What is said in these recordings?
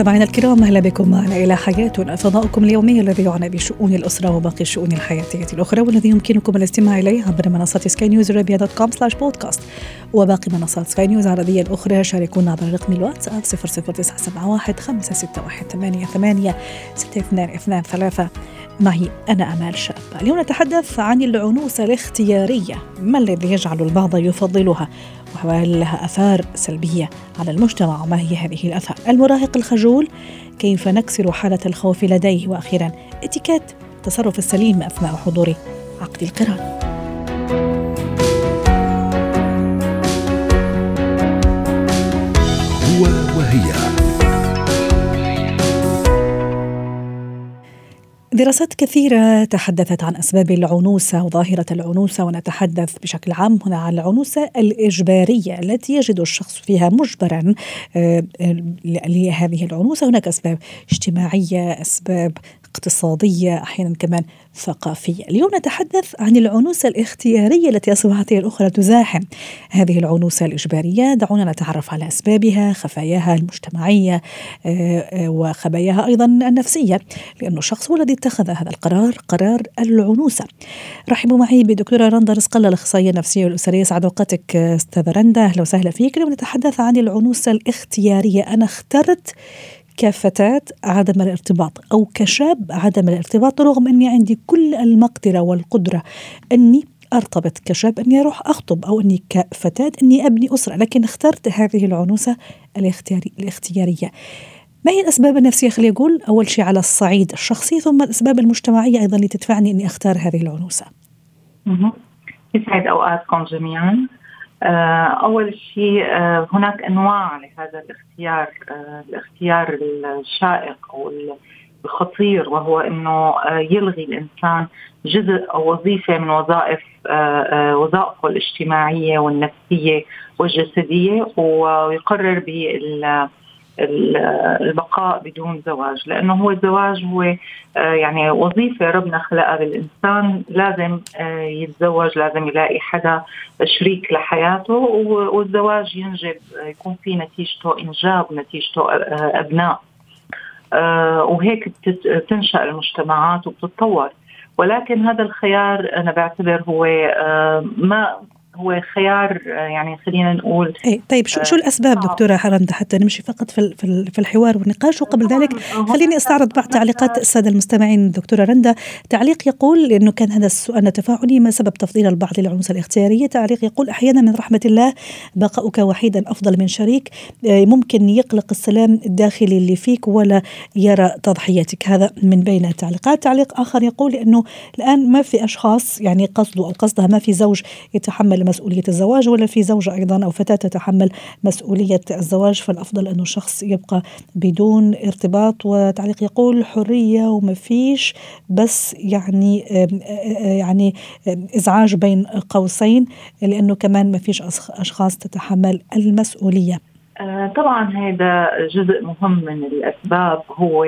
مستمعينا الكرام أهلا بكم معنا إلى حياتنا فضاؤكم اليومي الذي يعنى بشؤون الأسرة وباقي الشؤون الحياتية الأخرى والذي يمكنكم الاستماع إليه عبر منصة سكاي نيوز عربيه dot com slash بودكاست. وباقي منصات سكاي نيوز العربية الأخرى شاركونا عبر رقم الواتساب 00971 561 88 6223 معي أنا أمال شاب. اليوم نتحدث عن العنوسة الاختيارية. ما الذي يجعل البعض يفضلها؟ وهل لها أثار سلبية على المجتمع؟ وما هي هذه الأثار؟ المراهق الخجول كيف نكسر حالة الخوف لديه؟ وأخيرا اتيكيت التصرف السليم أثناء حضور عقد القران دراسات كثيرة تحدثت عن أسباب العنوسة وظاهرة العنوسة ونتحدث بشكل عام هنا عن العنوسة الإجبارية التي يجد الشخص فيها مجبرا آه، لهذه العنوسة. هناك أسباب اجتماعية أسباب اقتصادية أحيانا كمان ثقافية. اليوم نتحدث عن العنوسة الاختيارية التي أصبحت هي الأخرى تزاحم هذه العنوسة الإجبارية دعونا نتعرف على أسبابها خفاياها المجتمعية آه، آه، وخباياها أيضا النفسية لأن الشخص هو الذي اتخذ هذا القرار قرار العنوسة. رحبوا معي بدكتورة رندا رزق الله الأخصائية النفسية والأسرية. سعد أوقاتك أستاذة رندا أهلا وسهلا فيك. اليوم نتحدث عن العنوسة الاختيارية. أنا اخترت كفتاة عدم الارتباط أو كشاب عدم الارتباط رغم أني عندي كل المقدرة والقدرة أني أرتبط كشاب أني أروح أخطب أو أني كفتاه أني أبني أسرة لكن اخترت هذه العنوسة الاختياري الاختيارية. ما هي الأسباب النفسية خليني أقول أول شيء على الصعيد الشخصي ثم الأسباب المجتمعية أيضا اللي تدفعني أني أختار هذه العنوسة. يسعد أوقاتكم جميعا. آه، أول شيء آه، هناك أنواع لهذا الاختيار آه، الاختيار الشائق أو الخطير وهو إنه يلغي الإنسان جزء أو وظيفة من وظائف وظائفه الاجتماعية والنفسية والجسدية ويقرر بال البقاء بدون زواج لأنه هو الزواج هو آه، يعني وظيفة ربنا خلقها بالإنسان لازم آه، يتزوج لازم يلاقي حدا شريك لحياته والزواج ينجب يكون في نتيجته إنجاب نتيجته آه، أبناء. وهيك بتنشا المجتمعات وبتتطور. ولكن هذا الخيار أنا بعتبر هو ما هو خيار يعني خلينا نقول اي طيب شو شو الأسباب آه. دكتورة حرمده حتى نمشي فقط في في الحوار والنقاش وقبل ذلك؟ خليني أستعرض بعض تعليقات السادة المستمعين دكتورة رندا تعليق يقول إنه كان هذا السؤال تفاعلي ما سبب تفضيل البعض للعنوسه الاختيارية؟ تعليق يقول أحيانا من رحمة الله بقاؤك وحيدا أفضل من شريك. آه، ممكن يقلق السلام الداخلي اللي فيك ولا يرى تضحيتك هذا من بين التعليقات. تعليق آخر يقول إنه الآن ما في أشخاص يعني قصده أو قصدها ما في زوج يتحمل مسؤولية الزواج ولا في زوجة أيضا أو فتاة تتحمل مسؤولية الزواج فالأفضل أنه الشخص يبقى بدون ارتباط. وتعليق يقول حرية وما فيش بس يعني يعني إزعاج بين قوسين لأنه كمان ما فيش أشخاص تتحمل المسؤولية. آه، طبعا هذا جزء مهم من الأسباب هو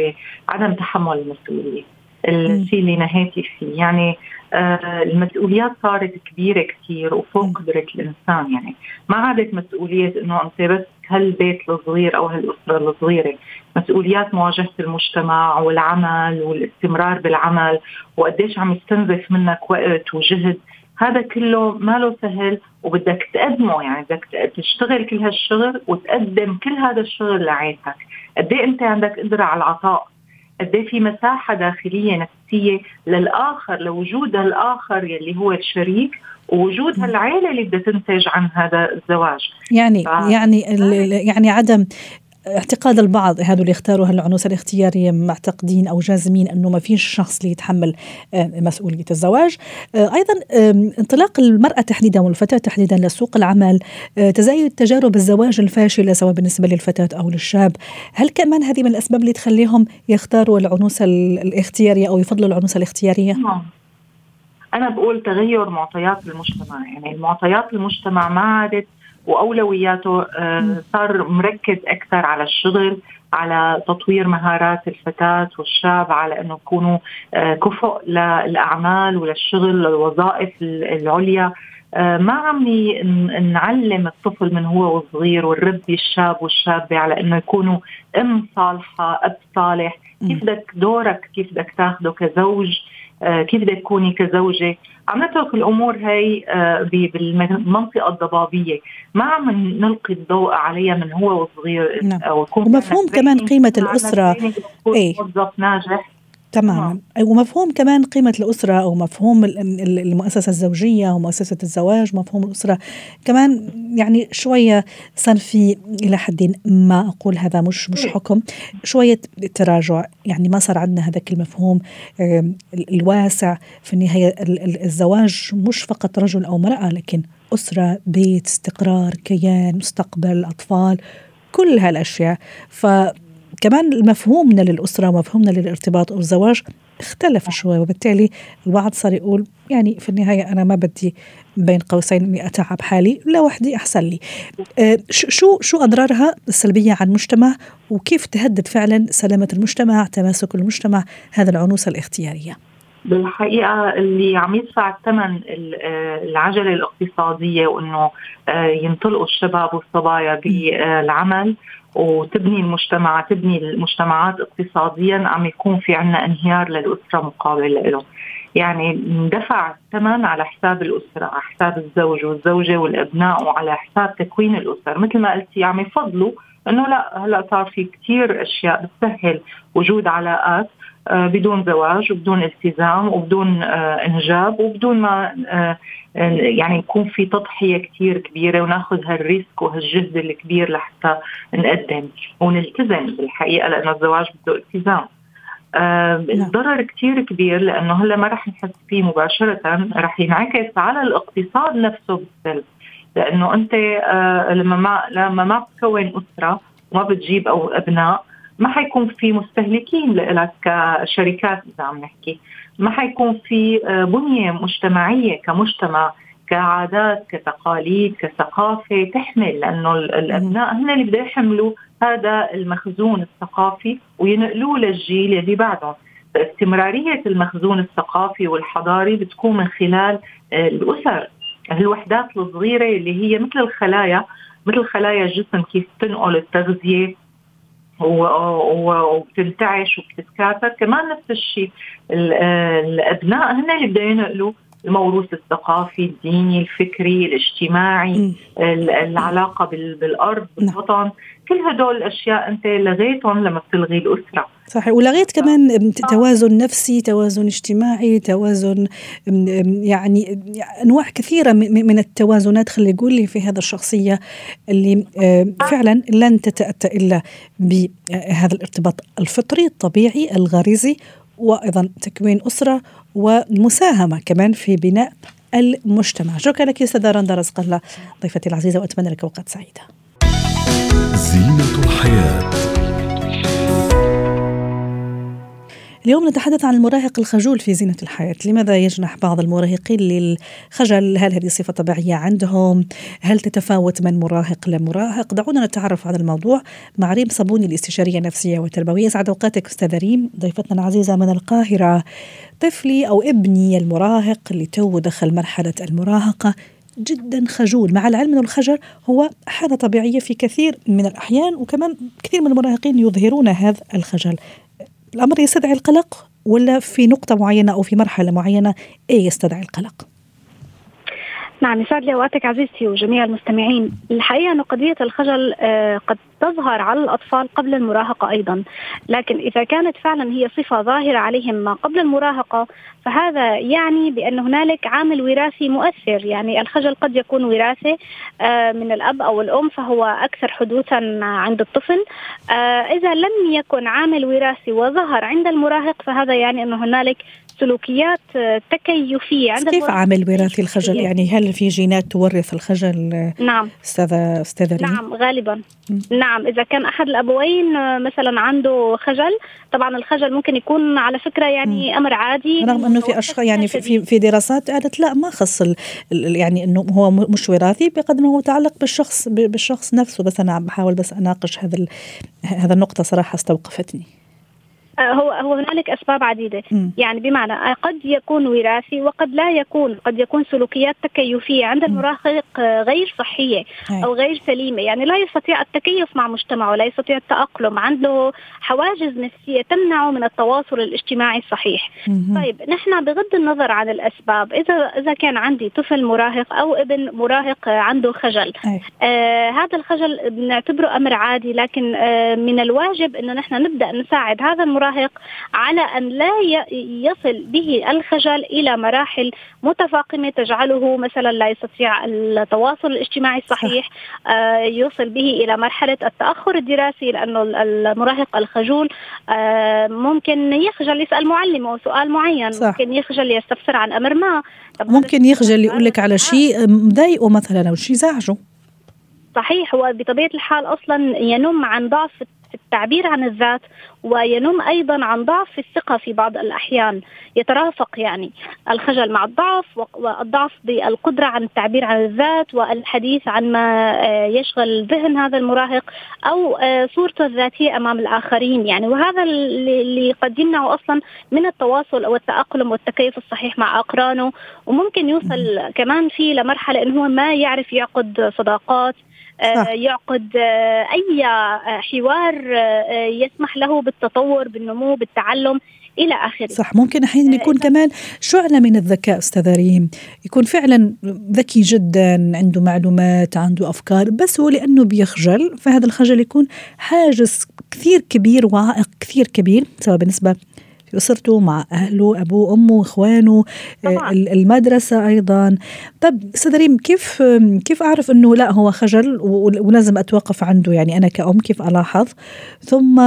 عدم تحمل المسؤولية. الشيء اللي نهيتي فيه. يعني آه المسؤوليات صارت كبيرة كثير وفوق قدرة الإنسان. يعني ما عادت مسؤولية إنه أنت بس هالبيت الصغير أو هالأسرة الصغيرة. مسؤوليات مواجهة المجتمع والعمل والاستمرار بالعمل وقديش عم يستنزف منك وقت وجهد. هذا كله ما له سهل وبدك تقدمه. يعني بدك تشتغل كل هالشغل وتقدم كل هذا الشغل لعيلتك. قد إيه أنت عندك قدرة على العطاء؟ قد إيه في مساحة داخلية نفسية للآخر لوجود الآخر يلي هو الشريك ووجود هالعائله اللي بدها تنتج عن هذا الزواج. يعني ف... يعني يعني عدم اعتقاد البعض هذول اللي اختاروا هالعنوسه الاختياريه معتقدين أو جازمين أنه ما فيش شخص اللي يتحمل آه، مسؤولية الزواج. آه، أيضا انطلاق المرأة تحديدا والفتاة تحديدا لسوق العمل آه، تزايد تجارب الزواج الفاشله سواء بالنسبة للفتاة أو للشاب. هل كمان هذه من الأسباب اللي تخليهم يختاروا العنوسه الاختياريه أو يفضلوا العنوسه الاختياريه نعم. أنا بقول تغير معطيات المجتمع يعني المعطيات المجتمع ما عادت وأولوياته آه، صار مركز أكثر على الشغل على تطوير مهارات الفتاة والشاب على إنه يكونوا آه، كفؤ للأعمال وللشغل للوظائف العليا. آه، ما عم نعلم الطفل من هو وصغير ونربي الشاب والشابة على إنه يكونوا أم صالحة أب صالح. كيف بدك دورك كيف بدك تاخده كزوج؟ كيف بدك تكوني كزوجة؟ عم نترك الأمور هي آه، بالمنطقة الضبابية. ما عم نلقي الضوء عليها من هو وصغير نعم. ومفهوم كمان قيمة الأسرة. إيه. موظف ناجح. تماما. نعم. ومفهوم كمان قيمة الأسرة أو مفهوم المؤسسة الزوجية ومؤسسة الزواج مفهوم الأسرة. كمان يعني شوية صار في إلى حد ما أقول هذا مش مش حكم شوية تراجع. يعني ما صار عندنا هذاك المفهوم الواسع. في النهاية الزواج مش فقط رجل أو امرأة لكن أسرة بيت استقرار كيان مستقبل أطفال كل هالأشياء. ف كمان مفهومنا للأسرة ومفهومنا للارتباط أو الزواج اختلف شوي وبالتالي البعض صار يقول يعني في النهاية أنا ما بدي بين قوسين إني أتعب حالي لوحدي أحسن لي. أه شو شو أضرارها السلبية على المجتمع؟ وكيف تهدد فعلا سلامة المجتمع تماسك المجتمع؟ هذا العنوسة الاختيارية. بالحقيقة اللي عم يدفع الثمن آه، العجلة الاقتصادية وأنه آه، ينطلقوا الشباب والصبايا بالعمل وتبني المجتمع تبني المجتمعات اقتصاديا عم يكون في عنا انهيار للأسرة مقابل له يعني اندفع الثمن على حساب الأسرة على حساب الزوج والزوجة والأبناء وعلى حساب تكوين الأسر. مثل ما قلتي عم يفضلوا إنه لا هلأ صار في كثير أشياء بتسهل وجود علاقات آه، بدون زواج وبدون التزام وبدون آه، إنجاب وبدون ما آه، يعني يكون في تضحية كثير كبيرة وناخذ هالريسك وهالجهد الكبير لحتى نقدم ونلتزم بالحقيقة لأنه الزواج بده التزام. نعم. الضرر كثير كبير لأنه هلأ ما رح نحس فيه مباشرة رح ينعكس على الاقتصاد نفسه بالسلب. لأنه أنت لما ما لما ما بتكون أسرة وما بتجيب أو أبناء ما حيكون في مستهلكين لك كشركات إذا عم نحكي. ما حيكون في آه، بنية مجتمعية كمجتمع كعادات كتقاليد كثقافة تحمل لأنه الأبناء هن اللي بده يحملوا هذا المخزون الثقافي وينقلوه للجيل اللي بعدهم. استمراريه المخزون الثقافي والحضاري بتكون من خلال آه، الأسر. الوحدات الصغيرة اللي هي مثل الخلايا مثل خلايا الجسم كيف تنقل التغذية وبتنتعش وبتتكاثر كمان نفس الشيء الأبناء هن اللي بدهم ينقلوا الموروث الثقافي الديني الفكري الاجتماعي العلاقة بالأرض نعم. بالوطن. كل هدول الأشياء أنت لغيتهم لما بتلغي الأسرة. صحيح. ولغيت كمان توازن نفسي توازن اجتماعي توازن يعني أنواع كثيرة من التوازنات خلي يقول لي في هذا الشخصية اللي فعلا لن تتاتى إلا بهذا الارتباط الفطري الطبيعي الغريزي وأيضا تكوين أسرة والمساهمة كمان في بناء المجتمع. شكرا لك أستاذة رندا رزق الله ضيفتي العزيزة وأتمنى لك أوقات سعيدة. زينة الحياة. اليوم نتحدث عن المراهق الخجول في زينة الحياة. لماذا يجنح بعض المراهقين للخجل؟ هل هذه صفة طبيعية عندهم؟ هل تتفاوت من مراهق لمراهق؟ دعونا نتعرف على الموضوع مع ريم صابوني الاستشارية النفسية والتربوية. سعد أوقاتك أستاذة ريم. ضيفتنا العزيزة من القاهرة طفلي أو ابني المراهق اللي تو دخل مرحلة المراهقة جدا خجول. مع العلم أن الخجل هو حالة طبيعية في كثير من الأحيان وكمان كثير من المراهقين يظهرون هذا الخجل. الأمر يستدعي القلق ولا في نقطة معينة أو في مرحلة معينة إيه يستدعي القلق؟ نعم يسعد لي اوقاتك عزيزتي وجميع المستمعين، الحقيقة انه قضية الخجل آه، قد تظهر على الأطفال قبل المراهقة أيضا، لكن إذا كانت فعلا هي صفة ظاهرة عليهم ما قبل المراهقة فهذا يعني بأن هنالك عامل وراثي مؤثر، يعني الخجل قد يكون وراثي آه، من الأب أو الأم فهو أكثر حدوثا عند الطفل، آه، إذا لم يكن عامل وراثي وظهر عند المراهق فهذا يعني انه هنالك سلوكيات تكيفية عند كيف عامل وراثي الخجل؟ يعني هل في جينات تورث الخجل نعم. استاذه أستاذة نعم غالبا. م. نعم إذا كان أحد الأبوين مثلا عنده خجل طبعا الخجل ممكن يكون على فكرة يعني م. أمر عادي. رغم إنه في اشخاص يعني في في دراسات قالت لا ما خص يعني إنه هو مش وراثي بقدر ما هو متعلق بالشخص بالشخص نفسه. بس أنا بحاول بس أناقش هذا هذا النقطة صراحة استوقفتني. آه، هو هو هنالك أسباب عديدة. م. يعني بمعنى آه، قد يكون وراثي وقد لا يكون. قد يكون سلوكيات تكيفية. عند المراهق آه، غير صحية أو غير سليمة. يعني لا يستطيع التكيف مع مجتمعه لا يستطيع التأقلم. عنده حواجز نفسية تمنعه من التواصل الاجتماعي الصحيح. م. طيب نحن بغض النظر عن الأسباب اذا إذا كان عندي طفل مراهق أو ابن مراهق عنده خجل. آه هذا الخجل بنعتبره أمر عادي. لكن آه من الواجب إنه نحن نبدأ نساعد هذا المراهق المراهق على أن لا يصل به الخجل إلى مراحل متفاقمة تجعله مثلا لا يستطيع التواصل الاجتماعي الصحيح آه يوصل به إلى مرحلة التأخر الدراسي لأنه المراهق الخجول آه ممكن يخجل يسأل معلمه سؤال معين صح. ممكن يخجل يستفسر عن أمر ما. ممكن يخجل يقول لك على شيء مضايقه مثلا أو شيء زعجه. صحيح هو بطبيعة الحال أصلا ينم عن ضعف التعبير عن الذات وينم أيضا عن ضعف في الثقة في بعض الأحيان. يترافق يعني الخجل مع الضعف والضعف بالقدرة عن التعبير عن الذات والحديث عن ما آه، يشغل ذهن هذا المراهق أو آه، صورته الذاتية أمام الآخرين. يعني وهذا اللي قد يمنعه أصلا من التواصل أو التاقلم والتكيف الصحيح مع أقرانه. وممكن يوصل كمان فيه لمرحلة إنه هو ما يعرف يعقد صداقات صح. يعقد آه، أي آه، حوار آه، يسمح له بالتطور بالنمو بالتعلم إلى آخره. صح ممكن أحيانا يكون كمان شعله من الذكاء أستاذ ريم؟ يكون فعلا ذكي جدا عنده معلومات عنده أفكار بس هو لأنه بيخجل فهذا الخجل يكون حاجز كثير كبير وعائق كثير كبير سواء بالنسبة في أسرته مع أهله أبوه أمه إخوانه طبعا. المدرسة أيضا. طب أستاذ ريم كيف كيف أعرف أنه لا هو خجل ولازم أتوقف عنده؟ يعني أنا كأم كيف ألاحظ؟ ثم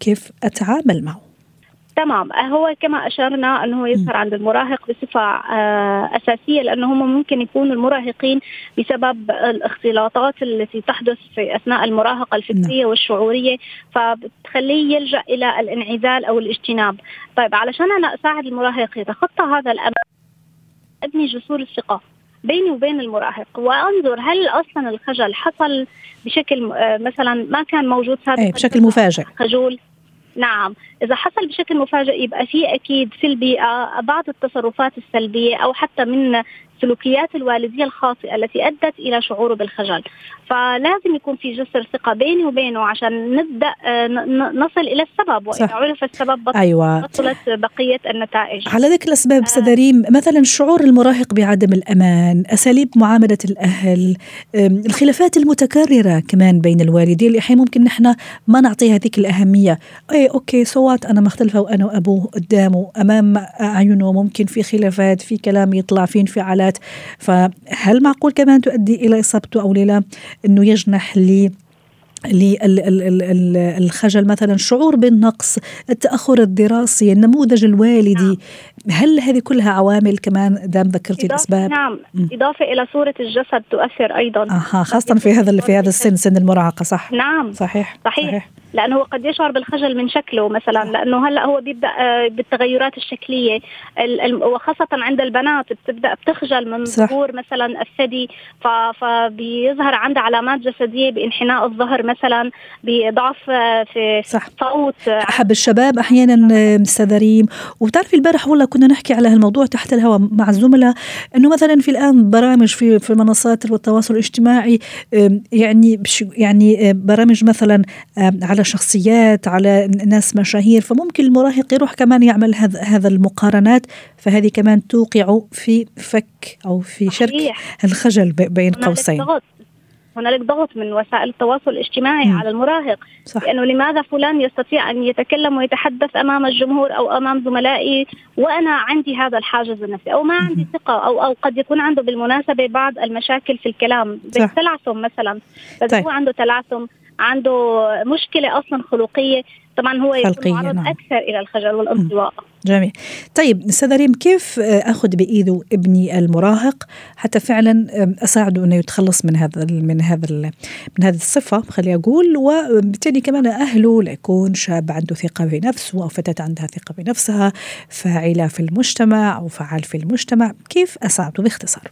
كيف أتعامل معه؟ تمام. هو كما أشرنا أنه يظهر عند المراهق بصفة آه، أساسية لأنه هم ممكن يكونوا المراهقين بسبب الاختلاطات التي تحدث في أثناء المراهقة الفكرية نعم. والشعورية فبتخليه يلجأ إلى الانعزال أو الاجتناب. طيب علشان أنا أساعد المراهق يتخطى هذا الأمر أبني جسور الثقة بيني وبين المراهق وأنظر هل أصلا الخجل حصل بشكل آه، مثلا ما كان موجود سابقا إيه، بشكل مفاجئ. خجول؟ نعم إذا حصل بشكل مفاجئ يبقى في أكيد في البيئة بعض التصرفات السلبية أو حتى من سلوكيات الوالدية الخاطئة التي أدت إلى شعوره بالخجل. فلازم يكون في جسر ثقة بيني وبينه عشان نبدأ آه، نصل إلى السبب. وإذا عرف السبب بطلت, أيوة. بطلت بقية النتائج. على ذكر الأسباب آه. سدريم مثلا شعور المراهق بعدم الأمان أساليب معاملة الأهل الخلافات المتكررة كمان بين الوالدين. اللي أحيانا ممكن نحن ما نعطيها هذيك الأهمية. أي okay so what أنا مختلفة وأنا وأبوه قدامه أمام أعينه ممكن في خلافات في كلام يطلع في انفعالات الحالات فهل معقول كمان تؤدي إلى إصابته أو لا؟ إنه يجنح لي للخجل مثلا شعور بالنقص التأخر الدراسي النموذج الوالدي. نعم. هل هذه كلها عوامل كمان دام ذكرتي الأسباب؟ نعم. م. إضافة إلى صورة الجسد تؤثر أيضا. أها خاصة في هذا في هذا السن سن المراهقة صح؟ نعم. صحيح صحيح, صحيح. لأنه هو قد يشعر بالخجل من شكله مثلا لأنه هلأ هو بيبدأ آه، بالتغيرات الشكلية. وخاصة عند البنات بتبدأ بتخجل من ظهور مثلا الثدي فبيظهر عندها علامات جسدية بانحناء الظهر مثلا بضعف آه، في صح. صوت. أحب الشباب أحيانا أستاذ ريم وبتعرفي البارح والله كنا نحكي على هالموضوع تحت الهواء مع الزملاء إنه مثلا في الآن برامج في في منصات التواصل الاجتماعي يعني يعني برامج مثلا على شخصيات على ناس مشاهير. فممكن المراهق يروح كمان يعمل هذا هذا المقارنات. فهذه كمان توقع في فك أو في شرك. الخجل بين قوسين. هنالك ضغط من وسائل التواصل الاجتماعي م. على المراهق صح. لأنه لماذا فلان يستطيع أن يتكلم ويتحدث أمام الجمهور أو أمام زملائي وأنا عندي هذا الحاجز النفسي أو ما عندي ثقة أو أو قد يكون عنده بالمناسبة بعض المشاكل في الكلام زي التلعثم مثلا طيب. هو عنده تلعثم عنده مشكلة أصلا خلقية. طبعا هو يكون معرض نعم. أكثر إلى الخجل والانطواء جميل. طيب أستاذ ريم كيف أخذ بايده ابني المراهق حتى فعلا أساعده أنه يتخلص من هذا من هذا من هذه الصفة خلي أقول وبالتالي كمان أهله ليكون شاب عنده ثقة بنفسه أو فتاة عندها ثقة بنفسها فاعلة في المجتمع أو فعال في المجتمع. كيف أساعده باختصار؟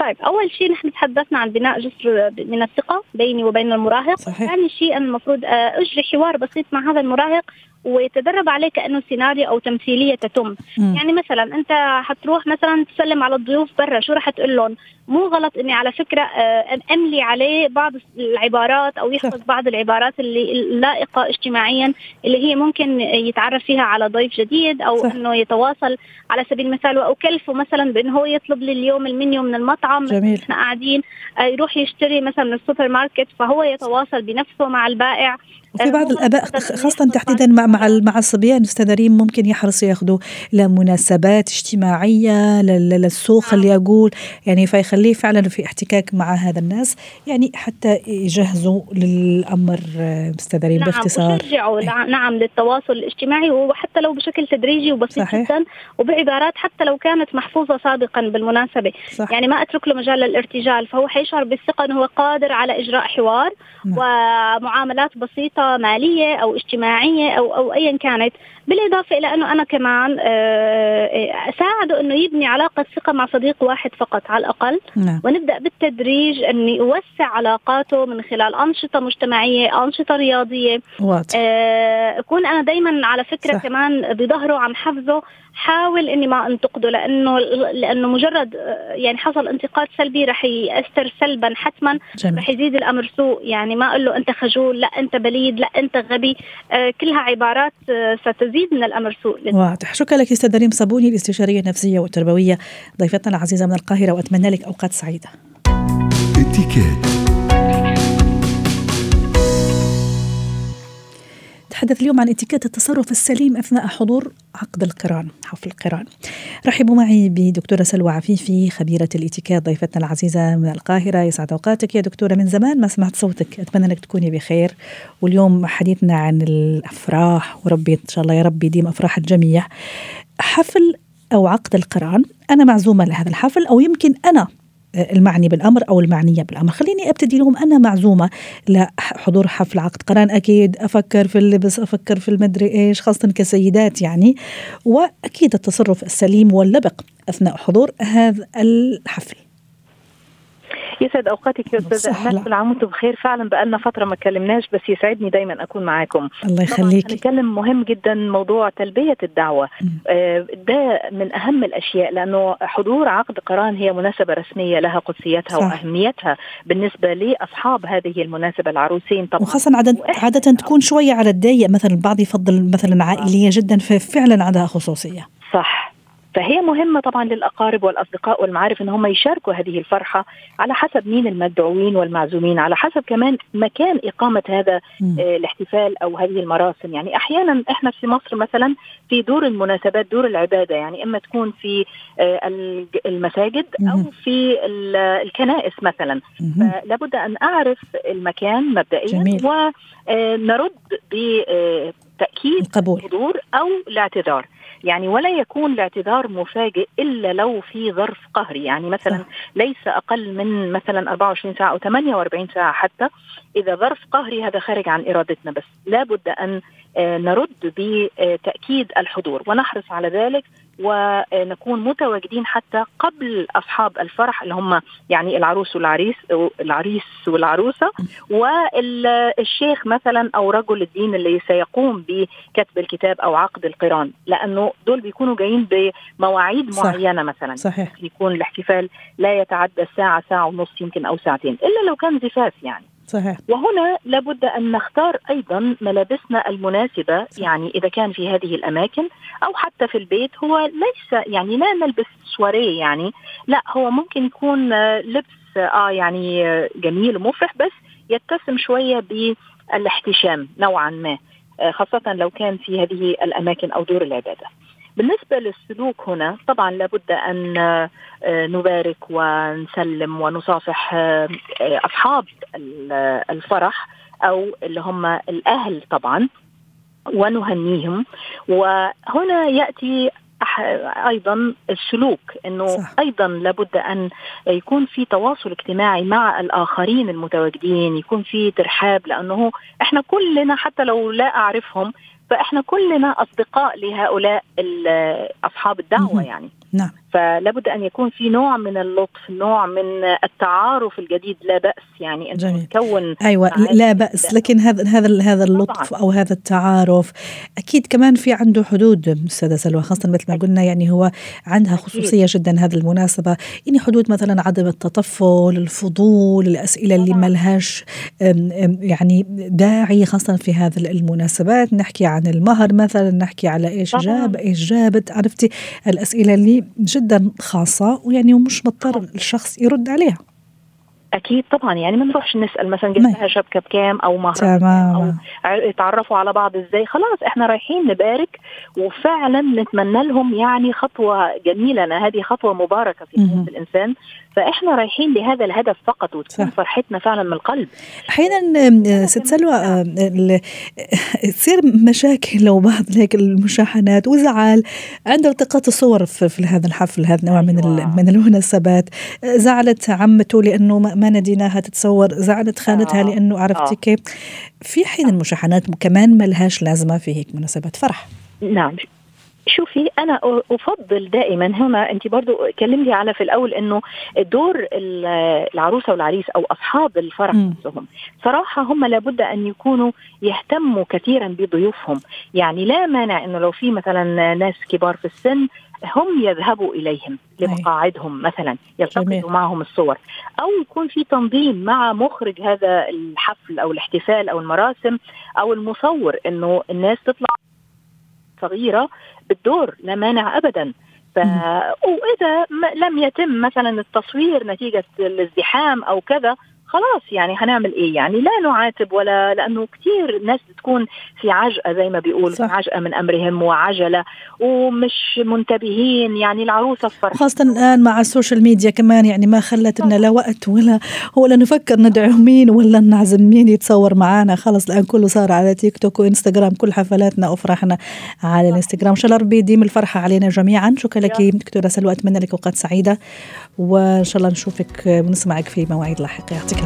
طيب أول شيء نحن تحدثنا عن بناء جسر من الثقة بيني وبين المراهق صحيح. ثاني شيء أنا المفروض أجري حوار بسيط مع هذا المراهق ويتدرب عليه كأنه سيناريو أو تمثيلية تتم م. يعني مثلا أنت حتروح مثلا تسلم على الضيوف برا شو رح تقول لهم مو غلط إني على فكرة آه، أملي عليه بعض العبارات أو يحفظ بعض العبارات اللي اللائقة اجتماعيا اللي هي ممكن يتعرف فيها على ضيف جديد أو صح. إنه يتواصل على سبيل المثال واكلفه مثلا بإنه هو يطلب لي اليوم المنيو من المطعم جميل. إحنا قاعدين آه، يروح يشتري مثلا من السوبر ماركت فهو يتواصل بنفسه مع البائع وفي بعض الآباء خاصة تحديدا مع مع مع الصبيان ريم ممكن يحرصوا ياخذوا لمناسبات اجتماعية للسوق اللي يقول يعني فيخليه فعلا في احتكاك مع هذا الناس يعني حتى يجهزوا للأمر أستاذ ريم نعم باختصار وشجعوا إيه؟ نعم للتواصل الاجتماعي وحتى لو بشكل تدريجي وبسيط صحيح. جدا وبعبارات حتى لو كانت محفوظة سابقا بالمناسبة صح. يعني ما أترك له مجال للارتجال فهو حيشعر بالثقة إنه هو قادر على إجراء حوار نعم. ومعاملات بسيطة مالية أو اجتماعية أو أو ايا كانت بالإضافة إلى أنه أنا كمان آه، أساعده إنه يبني علاقة ثقة مع صديق واحد فقط على الأقل نعم. ونبدأ بالتدريج إني أوسع علاقاته من خلال أنشطة مجتمعية أنشطة رياضية واضح. آه، أكون أنا دائما على فكرة صح. كمان بظهره عم حفظه حاول إني ما أنتقده لأنه لأنه مجرد آه، يعني حصل انتقاد سلبي رح يأثر سلبا حتما رح يزيد الأمر سوء يعني ما أقول له أنت خجول لا أنت بليد لا أنت غبي آه كلها عبارات آه ستزيد من الأمر سوء واضح. شكرا لك أستاذ ريم صابوني الاستشارية النفسية والتربوية ضيفتنا العزيزة من القاهرة وأتمنى لك أوقات سعيدة. نتحدث اليوم عن اتيكيت التصرف السليم أثناء حضور عقد القران حفل القران. رحبوا معي بدكتورة سلوى عفيفي خبيرة الاتيكيت ضيفتنا العزيزة من القاهرة. يسعد أوقاتك يا دكتورة. من زمان ما سمعت صوتك. أتمنى أنك تكوني بخير. واليوم حديثنا عن الأفراح وربي إن شاء الله يا رب يديم أفراح الجميع. حفل أو عقد القران أنا معزومة لهذا الحفل أو يمكن أنا المعني بالأمر أو المعنية بالأمر. خليني أبتدي لهم أنا معزومة لحضور حفل عقد قران أكيد أفكر في اللبس أفكر في المدري إيش خاصة كسيدات يعني. وأكيد التصرف السليم واللبق أثناء حضور هذا الحفل. يسعد أوقاتك يا أستاذة احمد كل عام وأنتم بخير. فعلا بقالنا فترة ما اتكلمناش بس يسعدني دايما أكون معاكم. الله يخليك. هنتكلم مهم جدا موضوع تلبية الدعوة. آه ده من أهم الأشياء لأنه حضور عقد قران هي مناسبة رسمية لها قدسيتها صح. وأهميتها بالنسبة لأصحاب هذه المناسبة العروسين طبعا. وخاصة عاده عادة تكون شوية على الضيق مثلا البعض يفضل مثلا عائلية جدا ففعلا عندها خصوصية. صح. فهي مهمة طبعا للأقارب والأصدقاء والمعارف أن هم يشاركوا هذه الفرحة على حسب مين المدعوين والمعزومين على حسب كمان مكان إقامة هذا آه الاحتفال أو هذه المراسم يعني أحيانا إحنا في مصر مثلا في دور المناسبات دور العبادة يعني إما تكون في آه المساجد أو في الكنائس مثلا. فلابد أن أعرف المكان مبدئيا ونرد آه، بتأكيد القبول. الحضور أو الاعتذار. يعني ولا يكون الاعتذار مفاجئ إلا لو في ظرف قهري. يعني مثلا ليس أقل من مثلا 24 ساعة أو 48 ساعة حتى إذا ظرف قهري هذا خارج عن إرادتنا بس. لابد أن آه، نرد بتأكيد الحضور ونحرص على ذلك ونكون متواجدين حتى قبل أصحاب الفرح اللي هم يعني العروس والعريس العريس والعروسة والشيخ مثلا أو رجل الدين اللي سيقوم بكتب الكتاب أو عقد القران لأنه دول بيكونوا جايين بمواعيد صح. معينة مثلا صحيح. يكون الاحتفال لا يتعدى ساعه ساعة ونص يمكن أو ساعتين إلا لو كان زفاف يعني صحيح. وهنا لابد أن نختار أيضا ملابسنا المناسبة صحيح. يعني إذا كان في هذه الأماكن أو حتى في البيت هو ليس يعني لا نلبس سواريه يعني لا هو ممكن يكون لبس آه يعني جميل ومفرح بس يتسم شوية بالإحتشام نوعا ما آه، خاصة لو كان في هذه الأماكن أو دور العبادة بالنسبة للسلوك هنا طبعا لابد أن آه، نبارك ونسلم ونصافح آه، أصحاب الفرح أو اللي هم الأهل طبعا ونهنيهم وهنا يأتي أيضا السلوك إنه صح. أيضا لابد أن يكون في تواصل اجتماعي مع الآخرين المتواجدين يكون في ترحاب لأنه إحنا كلنا حتى لو لا أعرفهم فإحنا كلنا أصدقاء لهؤلاء أصحاب الدعوة يعني. نعم. فلا بد أن يكون في نوع من اللطف نوع من التعارف الجديد لا بأس يعني أن نكون أيوه لا بأس. لكن هذا هذا هذا اللطف طبعا. أو هذا التعارف أكيد كمان في عنده حدود أستاذة سلوى خاصة مثل ما قلنا يعني هو عندها خصوصية أكيد. جدا هذه المناسبة. يعني حدود مثلا عدم التطفل الفضول الأسئلة اللي ما لهاش يعني داعي خاصة في هذه المناسبات. نحكي عن المهر مثلا نحكي على إيش جاب إيش جابت عرفتي؟ الأسئلة اللي جدا خاصة ويعني ومش مضطر الشخص يرد عليها. أكيد طبعا يعني ما نروحش نسأل مثلا جبت لها شبكة بكام أو مهر تمام أو يتعرفوا على بعض إزاي. خلاص إحنا رايحين نبارك وفعلا نتمنى لهم يعني خطوة جميلة. هذه خطوة مباركة في حياة الإنسان. فإحنا رايحين لهذا الهدف فقط وتكون فرحتنا فعلا من القلب أحيانا ست سلوى تصير مشاكل لو بعض هيك المشاحنات وزعل عند التقاط الصور في هذا الحفل هذا النوع من أيوة. من المناسبات زعلت عمته لأنه ما نديناها تتصور زعلت خانتها آه. لأنه عرفتي آه. كيف في حين المشاحنات كمان ما لهاش لازمة في هيك مناسبات فرح نعم شوفي أنا أفضل دائما هنا أنت برضو كلمتي على في الأول إنه دور العروسة والعريس أو أصحاب الفرح نفسهم صراحة هم لابد أن يكونوا يهتموا كثيرا بضيوفهم. يعني لا مانع إنه لو في مثلا ناس كبار في السن هم يذهبوا إليهم لمقاعدهم مثلا يلتقطوا معهم الصور. أو يكون في تنظيم مع مخرج هذا الحفل أو الاحتفال أو المراسم أو المصور إنه الناس تطلع صغيره بالدور لا مانع ابدا. ف... واذا لم يتم مثلا التصوير نتيجة الازدحام أو كذا خلاص يعني هنعمل إيه؟ يعني لا نعاتب ولا لأنه كثير ناس بتكون في عجقة زي ما بيقولوا في عجقة من أمرهم وعجلة ومش منتبهين يعني العروسة فرح خاصه الآن مع ال social media كمان يعني ما خلت لنا لا وقت ولا ولا نفكر ندعو مين ولا نعزم مين يتصور معنا خلص الآن كله صار على تيك توك وإنستغرام كل حفلاتنا وأفراحنا على الإنستغرام. إن شاء الله ربي يديم الفرحة علينا جميعا. شكرا لك دكتورة سلوى أتمنى لك أوقات سعيدة. وإن شاء الله نشوفك ونسمعك في مواعيد لاحقة. يعطيك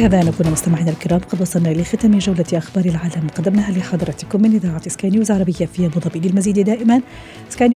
بهذا نكون مستمعينا الكرام. قد وصلنا لختام جولة أخبار العالم قدمناها لحضراتكم من إذاعة سكاي نيوز عربية في أبو ظبي. للمزيد دائما سكاي